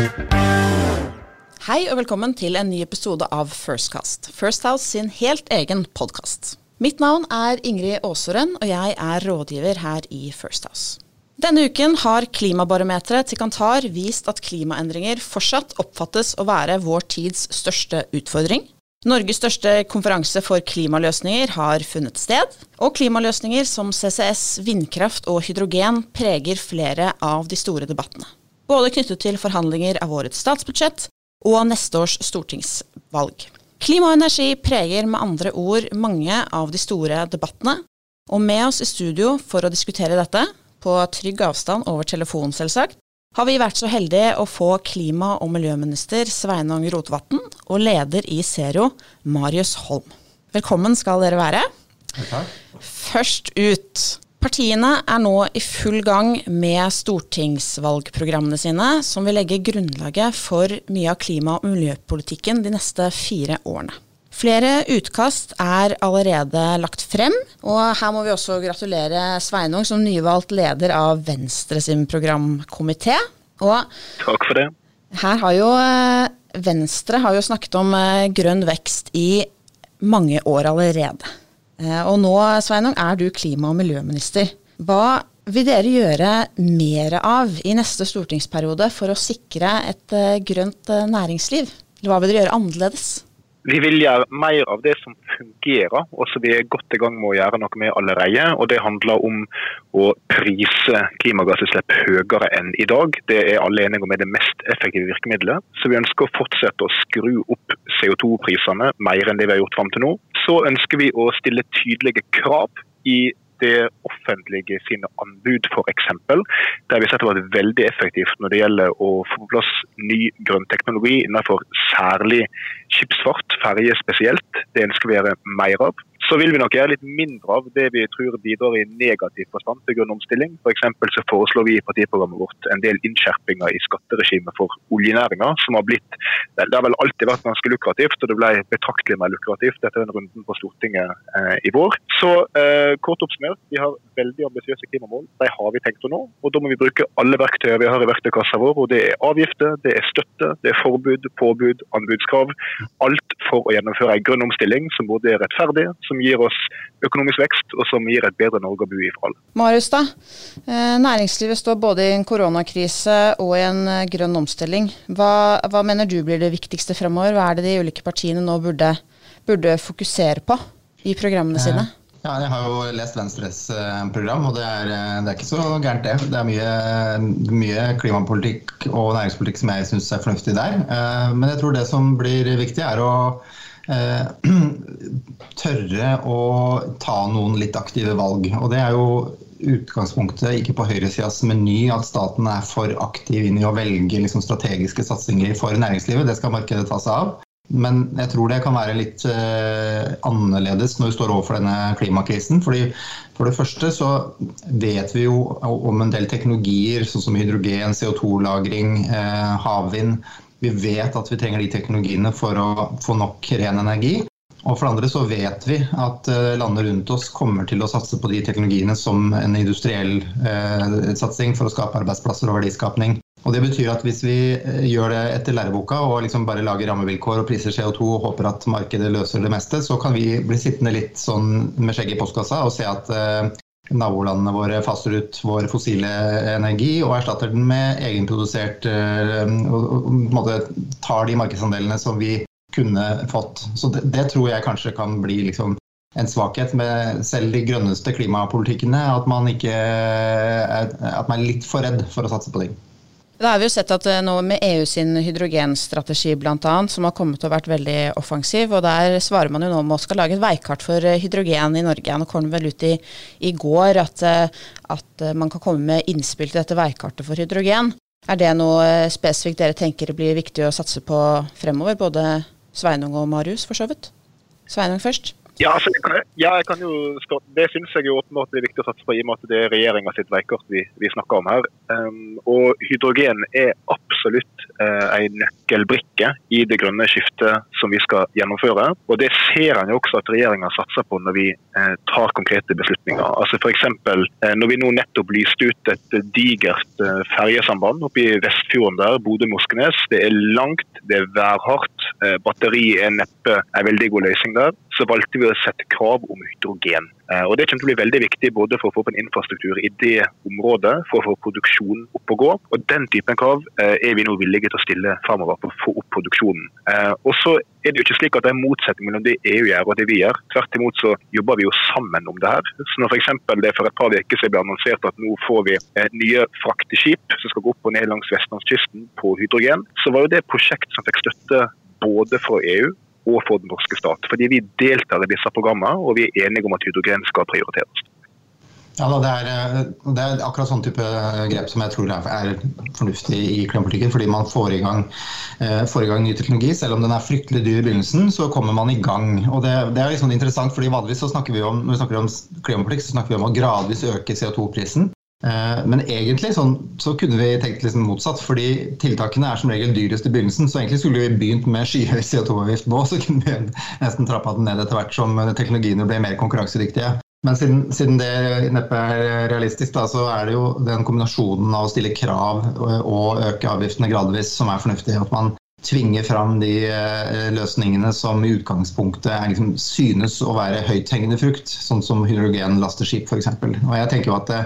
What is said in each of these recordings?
Hei og velkommen til en ny episode av Firstcast, First House sin helt egen podkast. Mitt navn er Ingrid Aaseren, og jeg er rådgiver her i First House. Denne uken har klimabarometeret til Kantar vist at klimaendringer fortsatt oppfattes å være vår tids største utfordring. Norges største konferanse for klimaløsninger har funnet sted, og klimaløsninger som CCS, vindkraft og hydrogen preger flere av de store debattene. Både knyttet til forhandlinger av årets statsbudsjett og neste års stortingsvalg. Klima og energi preger med andre ord mange av de store debattene, og med oss i studio for å diskutere dette, på trygg avstand over telefon selvsagt, har vi vært så heldige å få klima- og miljøminister Sveinung Rotevatn og leder i Zero, Marius Holm. Velkommen skal dere være. Takk. Først ut. Partiene er nå i full gang med stortingsvalgprogrammene sine, som vil legge grunnlaget for mye av klima- og miljøpolitikken de neste fire årene. Flere utkast er allerede lagt frem, og her må vi også gratulere Sveinung som nyvalgt leder av Venstre sin programkomité. Takk for det. her har jo eh, Venstre har jo snakket om eh, grønn vekst i mange år allerede. Eh, Og nå, Sveinung, er du klima- og miljøminister. Hva vil dere gjøre mer av i neste stortingsperiode for å sikre et eh, grønt eh, næringsliv? Eller hva vil dere gjøre annerledes? Vi vil gjøre mer av det som fungerer, og som vi er godt i gang med å gjøre noe med allerede. og Det handler om å prise klimagassutslipp høyere enn i dag. Det er alle enige om er det mest effektive virkemidlet. Så vi ønsker å fortsette å skru opp CO2-prisene mer enn det vi har gjort fram til nå. Så ønsker vi å stille tydelige krav i det offentlige sine anbud f.eks. Der vi sett har vært veldig effektivt når det gjelder å få på plass ny grønn teknologi innenfor særlig skipsfart, ferje spesielt. Det ønsker vi å gjøre mer av. Så vil vi nok gjøre litt mindre av det vi tror bidrar i negativ forstand til grønn omstilling. F.eks. så foreslår vi i partiprogrammet vårt en del innskjerpinger i skatteregimet for oljenæringa, som har blitt Det har vel alltid vært ganske lukrativt, og det ble betraktelig mer lukrativt etter den runden på Stortinget eh, i vår. Så eh, kort oppsummert, vi har veldig ambisiøse klimamål. De har vi tenkt å nå. Og da må vi bruke alle verktøyene vi har i verktøykassa vår. og Det er avgifter, det er støtte, det er forbud, påbud, anbudskrav. Alt for å gjennomføre en grønn omstilling som både er rettferdig, som gir oss økonomisk vekst, og som gir et bedre Norge å bo i for alle. Marius, da. Eh, Næringslivet står både i en koronakrise og i en eh, grønn omstilling. Hva, hva mener du blir det viktigste fremover? Hva er det de ulike partiene nå burde, burde fokusere på i programmene sine? Ja, jeg har jo lest Venstres eh, program, og det er, eh, det er ikke så gærent, det. Det er mye, mye klimapolitikk og næringspolitikk som jeg syns er fornuftig der. Eh, Men jeg tror det som blir viktig, er å eh, tørre å ta noen litt aktive valg. Og det er jo utgangspunktet ikke på høyresidas meny at staten er for aktiv inn i å velge liksom, strategiske satsinger for næringslivet. Det skal markedet ta seg av. Men jeg tror det kan være litt uh, annerledes når vi står overfor denne klimakrisen. Fordi For det første så vet vi jo om en del teknologier sånn som hydrogen, CO2-lagring, uh, havvind. Vi vet at vi trenger de teknologiene for å få nok ren energi. Og for det andre så vet vi at eh, landene rundt oss kommer til å satse på de teknologiene som en industriell eh, satsing for å skape arbeidsplasser og verdiskapning. Og Det betyr at hvis vi eh, gjør det etter læreboka og liksom bare lager rammevilkår og priser CO2 og håper at markedet løser det meste, så kan vi bli sittende litt sånn med skjegget i postkassa og se at eh, nabolandene våre faser ut vår fossile energi og erstatter den med egenprodusert eh, og, tar de markedsandelene som vi kunne fått. Så det, det tror jeg kanskje kan bli liksom en svakhet med selv de grønneste klimapolitikkene. At man, ikke at man er litt for redd for å satse på ting. Da har vi jo sett at eh, nå med EU sin hydrogenstrategi bl.a., som har kommet og vært veldig offensiv, og der svarer man jo nå med å skal lage et veikart for eh, hydrogen i Norge. Nå kom det vel ut i, i går at, eh, at man kan komme med innspill til dette veikartet for hydrogen. Er det noe spesifikt dere tenker blir viktig å satse på fremover, både Sveinung og Marius for så vidt? Sveinung først. Ja, altså, jeg kan, ja, jeg kan jo, Det syns jeg jo åpenbart er viktig å satse på, i og med at det er regjeringa sitt veikart vi, vi snakker om her. Um, og hydrogen er absolutt uh, en nøkkelbrikke i det grønne skiftet som vi skal gjennomføre. Og Det ser en jo også at regjeringa satser på når vi uh, tar konkrete beslutninger. Altså F.eks. Uh, når vi nå nettopp lyste ut et digert uh, ferjesamband oppe i Vestfjorden der, Bodø-Moskenes. Det er langt, det er værhardt. Uh, batteri er neppe en veldig god løsning der. Så valgte vi å sette krav om hydrogen. Eh, og Det kommer til å bli veldig viktig både for å få opp en infrastruktur i det området, for å få produksjonen opp og gå. Og Den typen krav eh, er vi nå villige til å stille fremover for å få opp produksjonen. Eh, og så er det jo ikke slik at det er motsetning mellom det EU gjør og det vi gjør. Tvert imot så jobber vi jo sammen om det her. Så når f.eks. det for et par uker siden ble annonsert at nå får vi nye frakteskip som skal gå opp og ned langs vestlandskysten på hydrogen, så var jo det et prosjekt som fikk støtte både fra EU og for den norske stat. Fordi vi deltar i disse programmene, og vi er enige om at hydrogen skal prioriteres. Ja, det er, det er, akkurat sånn type grep som jeg tror er, fornuftig i klimapolitikken. Fordi man får i, gang, eh, får i gang ny teknologi. Selv om den er fryktelig dyr i begynnelsen, så kommer man i gang. Og Det, det er liksom interessant, fordi vanligvis så snakker vi om, når vi snakker om klimapolitikk, så snakker vi om å gradvis øke CO2-prisen. Eh, men egentlig sånn, så kunne vi tenkt liksom motsatt, fordi tiltakene er som regel dyrest i begynnelsen. Så egentlig skulle vi begynt med skyhøy CO2-avgift nå, så kunne vi nesten trappa den ned etter hvert som teknologiene ble mer konkurransedyktige. Men siden, siden det neppe er realistisk, da, så er det jo den kombinasjonen av å stille krav og øke avgiftene gradvis som er fornuftig. At man tvinger fram de eh, løsningene som i utgangspunktet liksom, synes å være høythengende frukt, sånn som hydrogenlasteskip f.eks. Og jeg tenker jo at det,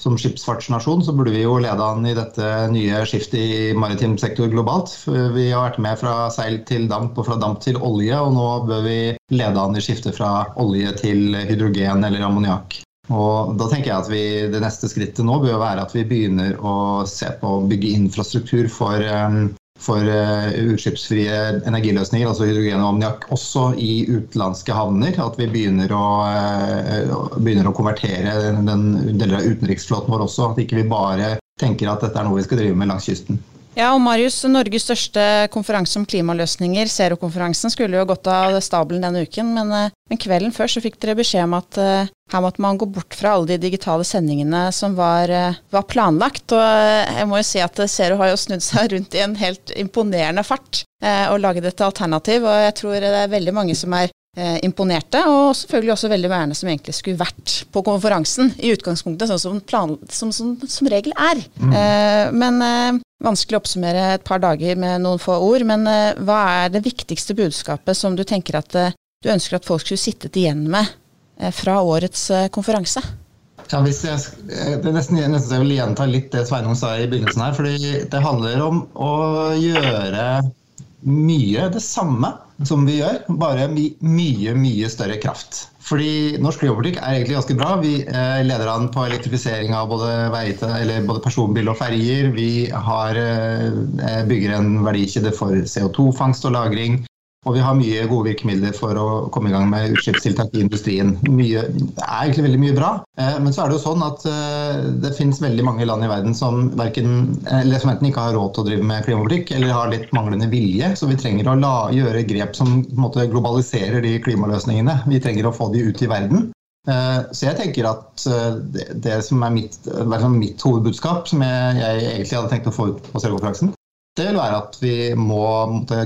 som skipsfartsnasjon så burde vi jo lede an i dette nye skiftet i maritim sektor globalt. Vi har vært med fra seil til damp og fra damp til olje, og nå bør vi lede an i skiftet fra olje til hydrogen eller ammoniakk. Og da tenker jeg at vi, Det neste skrittet nå bør være at vi begynner å se på å bygge infrastruktur for um, for uh, utslippsfrie energiløsninger, altså hydrogen og ammoniakk, også i utenlandske havner. At vi begynner å, uh, begynner å konvertere den deler av utenriksflåten vår også. At ikke vi bare tenker at dette er noe vi skal drive med langs kysten. Ja, og Marius, Norges største konferanse om klimaløsninger, Zero-konferansen, skulle jo gått av stabelen denne uken, men, eh, men, kvelden før så fikk dere beskjed om at uh, her måtte man gå bort fra alle de digitale sendingene som var, uh, var planlagt. Og jeg må jo si at Zero har jo snudd seg rundt i en helt imponerende fart og laget et alternativ, og jeg tror det er veldig mange som er imponerte, og selvfølgelig også veldig mange som egentlig skulle vært på konferansen i utgangspunktet, sånn som, plan, som, som, som regel er. Mm. men Vanskelig å oppsummere et par dager med noen få ord, men uh, hva er det viktigste budskapet som du tenker at uh, du ønsker at folk skulle sittet igjen med uh, fra årets konferanse? Ja, jeg, det er nesten, nesten jeg vil gjenta litt det Sveinung sa i begynnelsen her. fordi Det handler om å gjøre mye det samme som vi gjør, bare med mye, mye større kraft. Fordi norsk klimapolitikk er egentlig ganske bra. Vi eh, leder an på elektrifisering av både, både personbil og ferjer. Vi har, eh, bygger en verdikjede for CO2-fangst og -lagring. Og vi har mye gode virkemidler for å komme i gang med utslippstiltak i industrien. Mye, det er egentlig veldig mye bra. Eh, men så er det jo sånn at eh, det finnes veldig mange land i verden som, verken, eller som enten ikke har råd til å drive med klimapolitikk, eller har litt manglende vilje. Så vi trenger å la, gjøre grep som måte, globaliserer de klimaløsningene. Vi trenger å få de ut i verden. Eh, så jeg tenker at det, det som er mitt, mitt hovedbudskap, som jeg, jeg, egentlig hadde tenkt å få ut på selvkonferansen, det vil være at vi må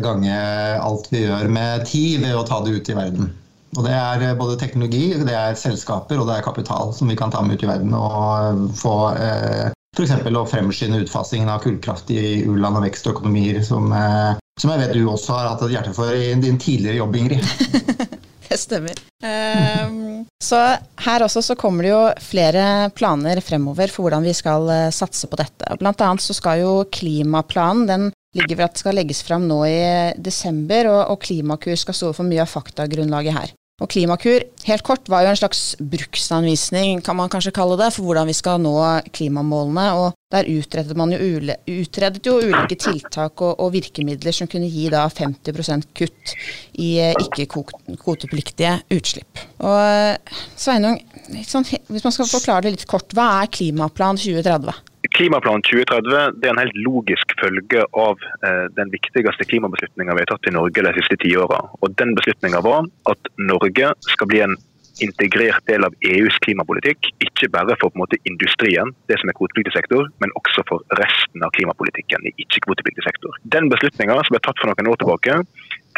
gange alt vi gjør med tid ved å ta det ut i verden. Og Det er eh, både teknologi, det er selskaper og det er kapital som vi kan ta med ut i verden og få eh, f.eks. å fremskynde utfasingen av kullkraft i u-land og vekstøkonomier, som, eh, som jeg vet du også har hatt et hjerte for i din tidligere jobb, Ingrid. det stemmer. Um, så her også så kommer det jo flere planer fremover for hvordan vi skal uh, satse på dette. Blant annet så skal jo klimaplanen den ligger ved at skal legges fram nå i desember, og, og Klimakur skal stå for mye av faktagrunnlaget her. Og Klimakur, helt kort, var jo en slags bruksanvisning, kan man kanskje kalle det, for hvordan vi skal nå klimamålene. Og der utredet man jo, utredet jo ulike tiltak og, og, virkemidler som kunne gi da 50% kutt i eh, ikke-kvotepliktige utslipp. Og eh, Sveinung, sånn, hvis man skal forklare det litt kort, hva er Klimaplan 2030? Klimaplan 2030 det er en helt logisk følge av eh, den viktigste klimabeslutninga vi har tatt i Norge de siste ti åra. Den beslutninga var at Norge skal bli en integrert del av EUs klimapolitikk. Ikke bare for måte industrien, det som er kvotepliktig sektor, men også for resten av klimapolitikken i ikke-kvotepliktig sektor. Den beslutninga som ble tatt for noen år tilbake,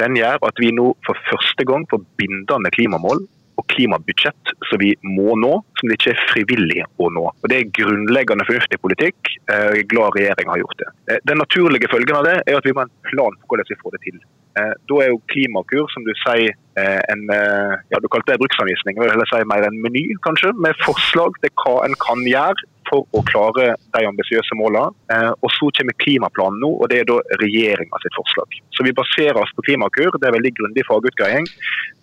den gjør at vi nå for første gang får bindende klimamål og klimabudsjett som vi må nå, som det ikke er frivillig å nå. Og Det er grunnleggende fornuftig politikk. Jeg er glad regjeringa har gjort det. Eh, den naturlige følgen av det er at vi må ha en plan for hvordan vi får det til. Eh, da er jo Klimakur, som du sier, eh, en ja, du kalte det bruksanvisning, jeg vil si mer en meny, kanskje, med forslag til hva en kan gjøre for å klare de ambisiøse målene. Eh, og Så kommer klimaplanen nå, og det er da regjeringa sitt forslag. Så Vi baserer oss på Klimakur, det er veldig grundig fagutgreiing.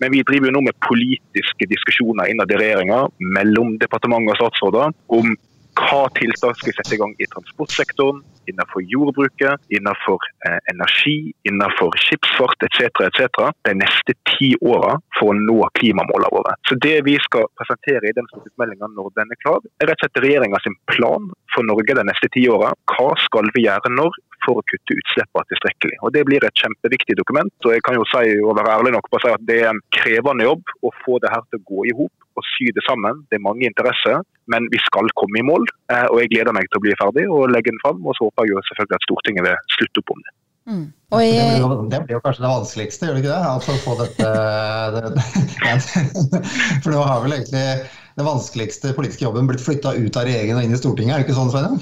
Men vi driver jo nå med politiske diskusjoner innad i regjeringa mellom departement og statsråder om hva tiltak skal vi sette i gang i transportsektoren, innenfor jordbruket, innenfor eh, energi, innenfor skipsfart etc. etc. de neste ti åra for å nå klimamålene våre. Så Det vi skal presentere i den stortingsmeldinga når den er klar, er rett og slett regjeringa plan for Norge de neste ti åra. Hva skal vi gjøre når for å kutte utslippene tilstrekkelig. Og Det blir et kjempeviktig dokument. og jeg kan jo si, og være ærlig nok på å si at Det er en krevende jobb å få det her til å gå i hop og sy det sammen. Det er mange interesser, men vi skal komme i mål. Eh, og Jeg gleder meg til å bli ferdig og legge den fram. Og så håper jeg jo selvfølgelig at Stortinget vil slutte opp om det. Mm. I... Det, blir jo, det, blir jo, kanskje det vanskeligste, gjør det ikke det? Altså få dette det, For nå har vel egentlig den vanskeligste politiske jobben blitt flytta ut av regjeringen og inn i Stortinget, er det ikke sånn, Sveinung?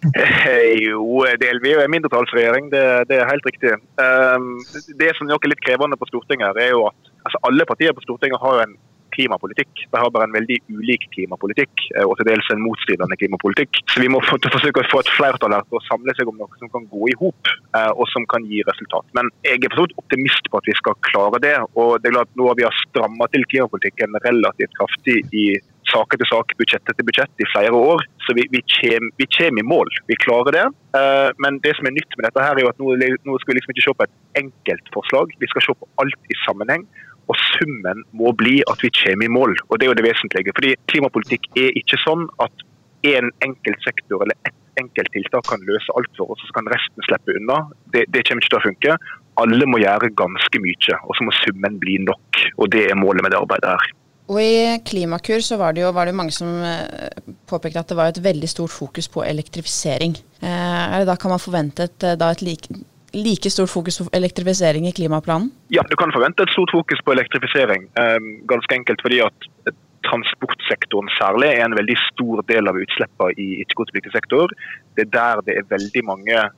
Jo, del vi er en mindretallsregjering, det, det, er helt riktig. Um, det som er litt krevende på Stortinget, er jo at altså, alle partier på Stortinget har en klimapolitikk. De har bare en veldig ulik klimapolitikk, eh, og til dels en motstridende klimapolitikk. Så vi må forsøke å få et flertall her til å samle seg om noe som kan gå i hop, eh, og som kan gi resultat. Men jeg er for optimist på at vi skal klare det. og det er klart Nå har vi stramma til klimapolitikken relativt kraftig i sak etter sak, budsjett etter budsjett i flere år. Så vi, vi, kommer i mål. Vi klarer det. Uh, men det som er nytt med dette her er jo at nå, nå skal vi liksom ikke se på et enkeltforslag. Vi skal se på alt i sammenheng. Og summen må bli at vi kommer i mål. Og det er jo det vesentlige. Fordi klimapolitikk er ikke sånn at en enkelt sektor eller ett enkelt tiltak kan løse alt for oss, og så kan resten slippe unna. Det, det kommer ikke til å funke. Alle må gjøre ganske mye, og så må summen bli nok. Og det er målet med det arbeidet her. Og I Klimakur så var det jo var det mange som eh, påpekte at det var et veldig stort fokus på elektrifisering. Eh, da kan man forvente et, da et like, like, stort fokus på elektrifisering i klimaplanen? Ja, du kan forvente et stort fokus på elektrifisering. ganske enkelt fordi at transportsektoren særlig er en veldig stor del av utslippene i ikke-kvotepliktig sektor. Det er der det er veldig mange eh,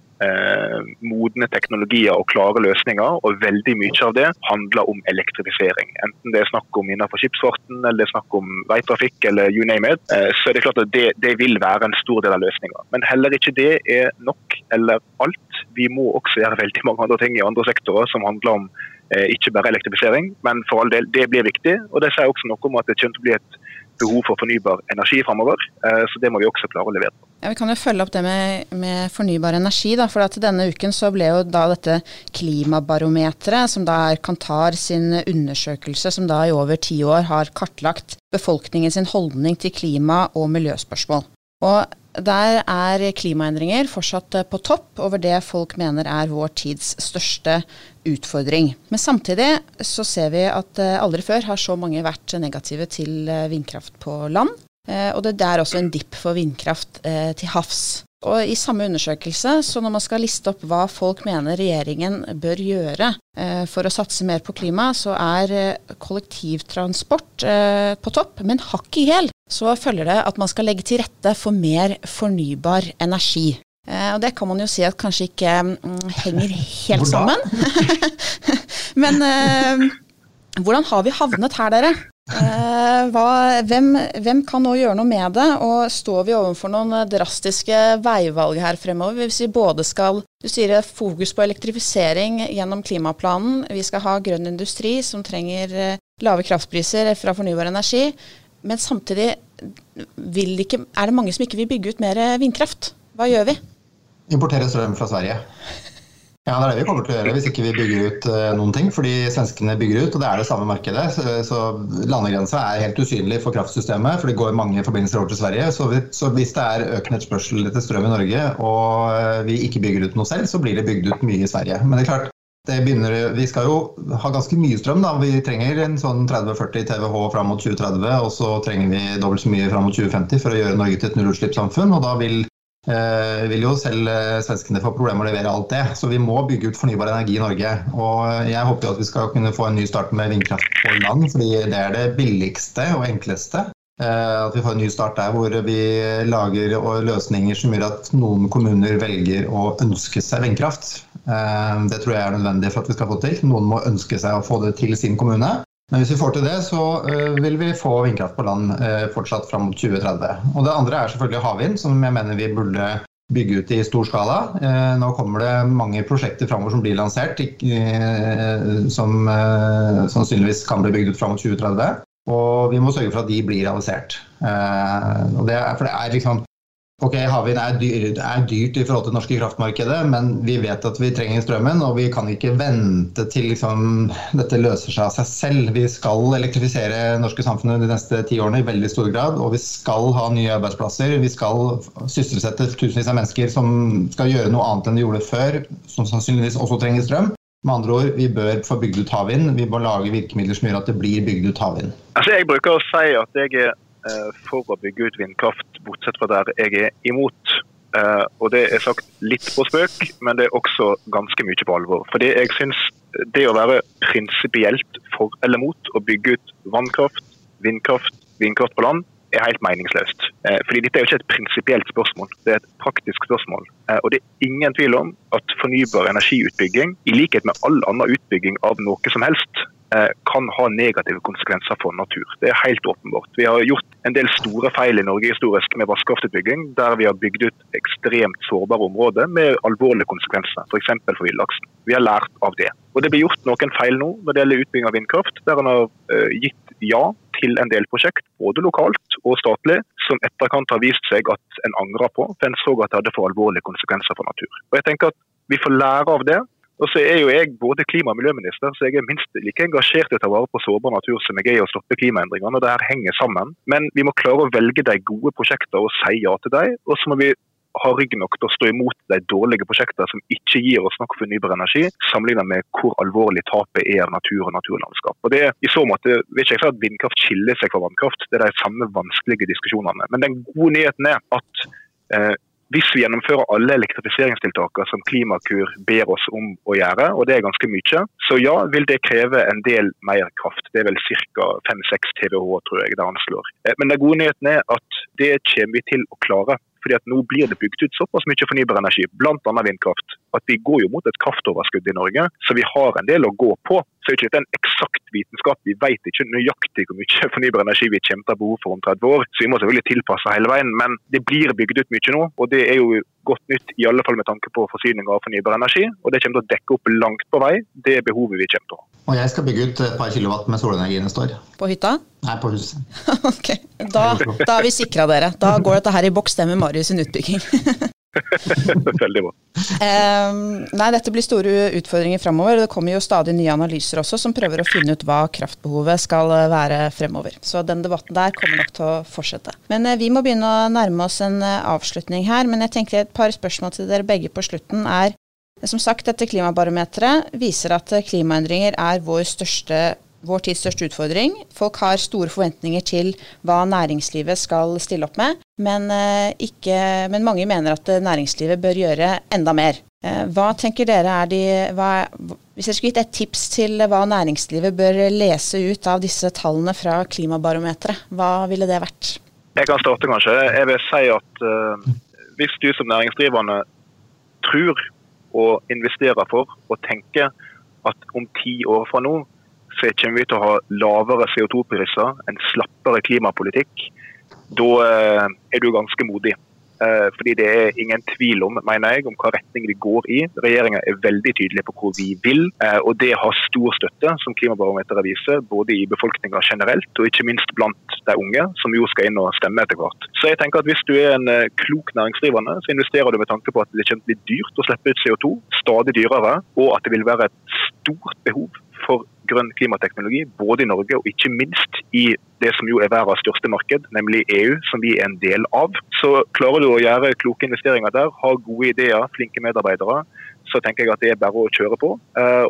modne teknologier og klare løsninger. Og veldig mye av det handler om elektrifisering. Enten det er snakk om innenfor skipsfarten, eller det er snakk om veitrafikk, eller you name it. Eh, så er det klart at det, det, vil være en stor del av løsninga. Men heller ikke det er nok eller alt. Vi må også gjøre veldig mange andre ting i andre sektorer som handler om eh, ikke bare elektrifisering, men for all del, det blir viktig. Og det sier også noe om at det kommer til å bli et behov for fornybar energi framover. Eh, så det må vi også klare å levere på. Ja, Vi kan jo følge opp det med, med fornybar energi. Da, for Denne uken så ble jo da dette klimabarometeret, som da er Kantar sin undersøkelse, som da i over ti år har kartlagt befolkningen sin holdning til klima- og miljøspørsmål. Og der er klimaendringer fortsatt på topp over det folk mener er vår tids største utfordring. Men samtidig så ser vi at eh, aldri før har så mange vært negative til eh, vindkraft på land. Eh, og det er også en dipp for vindkraft til havs. Og I samme undersøkelse, så når man skal liste opp hva folk mener regjeringen bør gjøre eh, for å satse mer på klima, så er eh, kollektivtransport eh, på topp, men hakk i hæl så følger det at man skal legge til rette for mer fornybar energi. Eh, og det kan man jo si at kanskje ikke mm, henger helt sammen. men eh, hvordan har vi havnet her, dere? Eh, hva, hvem, hvem, kan nå gjøre noe med det? Og står vi overfor noen drastiske veivalg her fremover? Hvis vi både skal Du sier fokus på elektrifisering gjennom klimaplanen. Vi skal ha grønn industri som trenger eh, lave kraftpriser fra fornybar energi. Men samtidig ikke, er det mange som ikke vil bygge ut mer vindkraft. Hva gjør vi? Importere strøm fra Sverige. Ja, det er det vi kommer til å gjøre hvis ikke vi bygger ut uh, noen ting. Fordi svenskene bygger ut, og det er det samme markedet. Så, landegrensa er helt usynlig for kraftsystemet, for det går mange forbindelser over til Sverige. Så, vi, så hvis det er økende etterspørsel etter strøm i Norge, og uh, vi ikke bygger ut noe selv, så blir det bygd ut mye i Sverige. Men det er klart, Begynner, vi skal jo ha ganske mye strøm. da. Vi trenger en sånn 30-40 TWh fram mot 2030, og så trenger vi dobbelt så mye fram mot 2050 for å gjøre Norge til et nullutslippssamfunn. og da vil, eh, vil jo selv eh, svenskene få problemer med å levere alt det. Så vi må bygge ut fornybar energi i Norge. Og jeg håper jo at vi skal kunne få en ny start med vindkraft på land, fordi det er det billigste og enkleste. Eh, at vi får en ny start der hvor vi lager løsninger som gjør at noen kommuner velger å ønske seg vindkraft. Eh, det tror jeg er nødvendig for at vi skal få til. Noen må ønske seg å få det til sin kommune. Men hvis vi får til det, så eh, vil vi få vindkraft på land eh, fortsatt fram mot 2030. Og det andre er selvfølgelig havvind, som jeg mener vi burde bygge ut i stor skala. Nå kommer det mange prosjekter framover som blir lansert, som sannsynligvis kan bli bygd ut fram mot 2030. Og vi må sørge for at de blir realisert. Det er, for det er liksom Ok, Havvind er, dyr, er, dyrt i forhold til det norske kraftmarkedet, men vi vet at vi trenger strømmen, og vi kan ikke vente til liksom, dette løser seg av seg selv. Vi skal elektrifisere norske samfunnet de neste ti årene i veldig stor grad, og vi skal ha nye arbeidsplasser. Vi skal sysselsette tusenvis av mennesker som skal gjøre noe annet enn de gjorde før, som sannsynligvis også trenger strøm. Med andre ord, vi bør få bygd ut havvind. Vi må lage virkemidler som gjør at det blir bygd ut havvind. Altså, jeg bruker å si at jeg er for å bygge ut vindkraft, bortsett fra der jeg er imot. Eh, og Det er sagt litt på spøk, men det er også ganske mye på alvor. Fordi jeg synes det å være prinsipielt for eller mot å bygge ut vannkraft, vindkraft, vindkraft på land, er helt meningsløst. Eh, fordi Dette er jo ikke et prinsipielt spørsmål, det er et praktisk spørsmål. Og Det er ingen tvil om at fornybar energiutbygging, i likhet med all annen utbygging av noe som helst, Eh, kan ha negative konsekvenser for natur. Det er helt åpenbart. Vi har gjort en del store feil i Norge historisk med vannkraftutbygging, der vi har bygd ut ekstremt sårbare områder med alvorlige konsekvenser, f.eks. For, for villaksen. Vi har lært av det. Og Det blir gjort noen feil nå når det gjelder utbygging av vindkraft, der en har uh, gitt ja til en del prosjekt, både lokalt og statlig, som etterkant har vist seg at en angrer på, for en så at det hadde for alvorlige konsekvenser for natur. Og jeg tenker at Vi får lære av det, og så er jo jeg både klima- og miljøminister, så jeg er minst like engasjert i å ta vare på sårbar natur som jeg er i å stoppe klimaendringene. og Det her henger sammen. Men vi må klare å velge de gode prosjektene og si ja til dem. Og så må vi ha rygg nok til å stå imot de dårlige prosjektene som ikke gir oss nok fornybar energi, sammenlignet med hvor alvorlig tapet er av natur og naturlandskap. Og det I så måte vil ikke jeg si at vindkraft skiller seg fra vannkraft, det er de samme vanskelige diskusjonene. Men den gode nyheten er at eh, hvis vi gjennomfører alle elektrifiseringstiltakene som Klimakur ber oss om å gjøre, og det er ganske mye, så ja, vil det kreve en del mer kraft. Det er vel ca. 5-6 TWh, tror jeg det anslår. Eh, men den gode nyheten er at det kommer vi til å klare fordi at nå blir det bygd ut såpass mye fornybar energi, bl.a. vindkraft, at vi går jo mot et kraftoverskudd i Norge. Så vi har en del å gå på. Så er ikke ikke en eksakt vitenskap. Vi vet ikke nøyaktig hvor mye fornybar energi vi kommer til å ha behov for om 30 år. Så vi må selvfølgelig tilpasse hele veien. Men det blir bygd ut mye nå, og det er jo godt nytt, i alle fall med tanke på forsyning av fornybar energi. Og det kommer til å dekke opp langt på vei det behovet vi kommer til å ha. Og jeg skal bygge ut et par kilowatt med solenergi neste år. På hytta? Nei, på huset. ok, da, da har vi sikra dere. Da går dette her i boks, det med Marius sin utbygging. Veldig bra. Um, nei, dette blir store utfordringer framover. Det kommer jo stadig nye analyser også som prøver å finne ut hva kraftbehovet skal være fremover. Så den debatten der kommer nok til å fortsette. Men uh, vi må begynne å nærme oss en uh, avslutning her. Men jeg tenker et par spørsmål til dere begge på slutten er som sagt, dette klimabarometeret viser at klimaendringer er vår, største, vår tids største utfordring. Folk har store forventninger til hva næringslivet skal stille opp med, men, eh, ikke, men mange mener at næringslivet bør gjøre enda mer. Eh, hva tenker dere er de hva, Hvis dere skulle gitt et tips til hva næringslivet bør lese ut av disse tallene fra klimabarometeret, hva ville det vært? Jeg kan starte, kanskje. Jeg vil si at uh, hvis du som næringsdrivende tror å investere for og tenke at om ti år fra nå så kommer vi til å ha lavere CO2-priser, en slappere klimapolitikk. Da eh, er du ganske modig. Eh, fordi det er ingen tvil om, mener jeg, om hva retning vi går i. Regjeringa er veldig tydelig på hvor vi vil, eh, og det har stor støtte, som klimabarometeret viser, både i befolkninga generelt og ikke minst blant de unge, som jo skal inn og stemme etter hvert. Så jeg tenker at Hvis du er en klok næringsdrivende, så investerer du med tanke på at det kommer til å bli dyrt å slippe ut CO2, stadig dyrere, og at det vil være et stort behov grønn klimateknologi, både i Norge og ikke minst i det som jo er verdens største marked, nemlig EU, som vi er en del av. Så klarer du å gjøre kloke investeringer der, ha gode ideer, flinke medarbeidere, så tenker jeg at det er bare å kjøre på.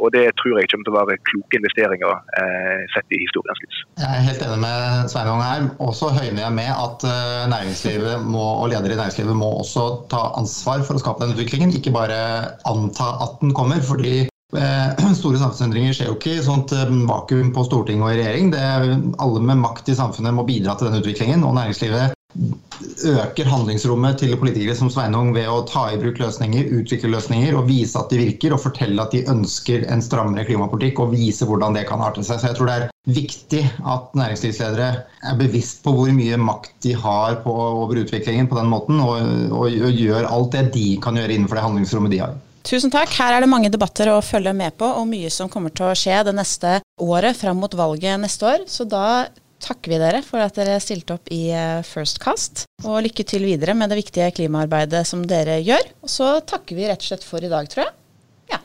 Og det tror jeg kommer til å være kloke investeringer sett i historiens lys. Jeg er helt enig med Sveinung her. Også høyner jeg med at næringslivet må, og ledere i næringslivet må også ta ansvar for å skape den utviklingen, ikke bare anta at den kommer. fordi Store samfunnsendringer skjer jo ikke i sånt vakuum på Stortinget og i regjering. Det alle med makt i samfunnet må bidra til den utviklingen. Og næringslivet øker handlingsrommet til politikere som Sveinung ved å ta i bruk løsninger, utvikle løsninger og vise at de virker, og fortelle at de ønsker en strammere klimapolitikk og vise hvordan det kan arte seg. Så jeg tror det er viktig at næringslivsledere er bevisst på hvor mye makt de har på, over utviklingen på den måten, og, og, og gjør alt det de kan gjøre innenfor det handlingsrommet de har. Tusen takk. Her er det mange debatter å følge med på, og mye som kommer til å skje det neste året fram mot valget neste år. Så da takker vi dere for at dere stilte opp i eh, First Cast. Og lykke til videre med det viktige klimaarbeidet som dere gjør. Og så takker vi rett og slett for i dag, tror jeg. Ja.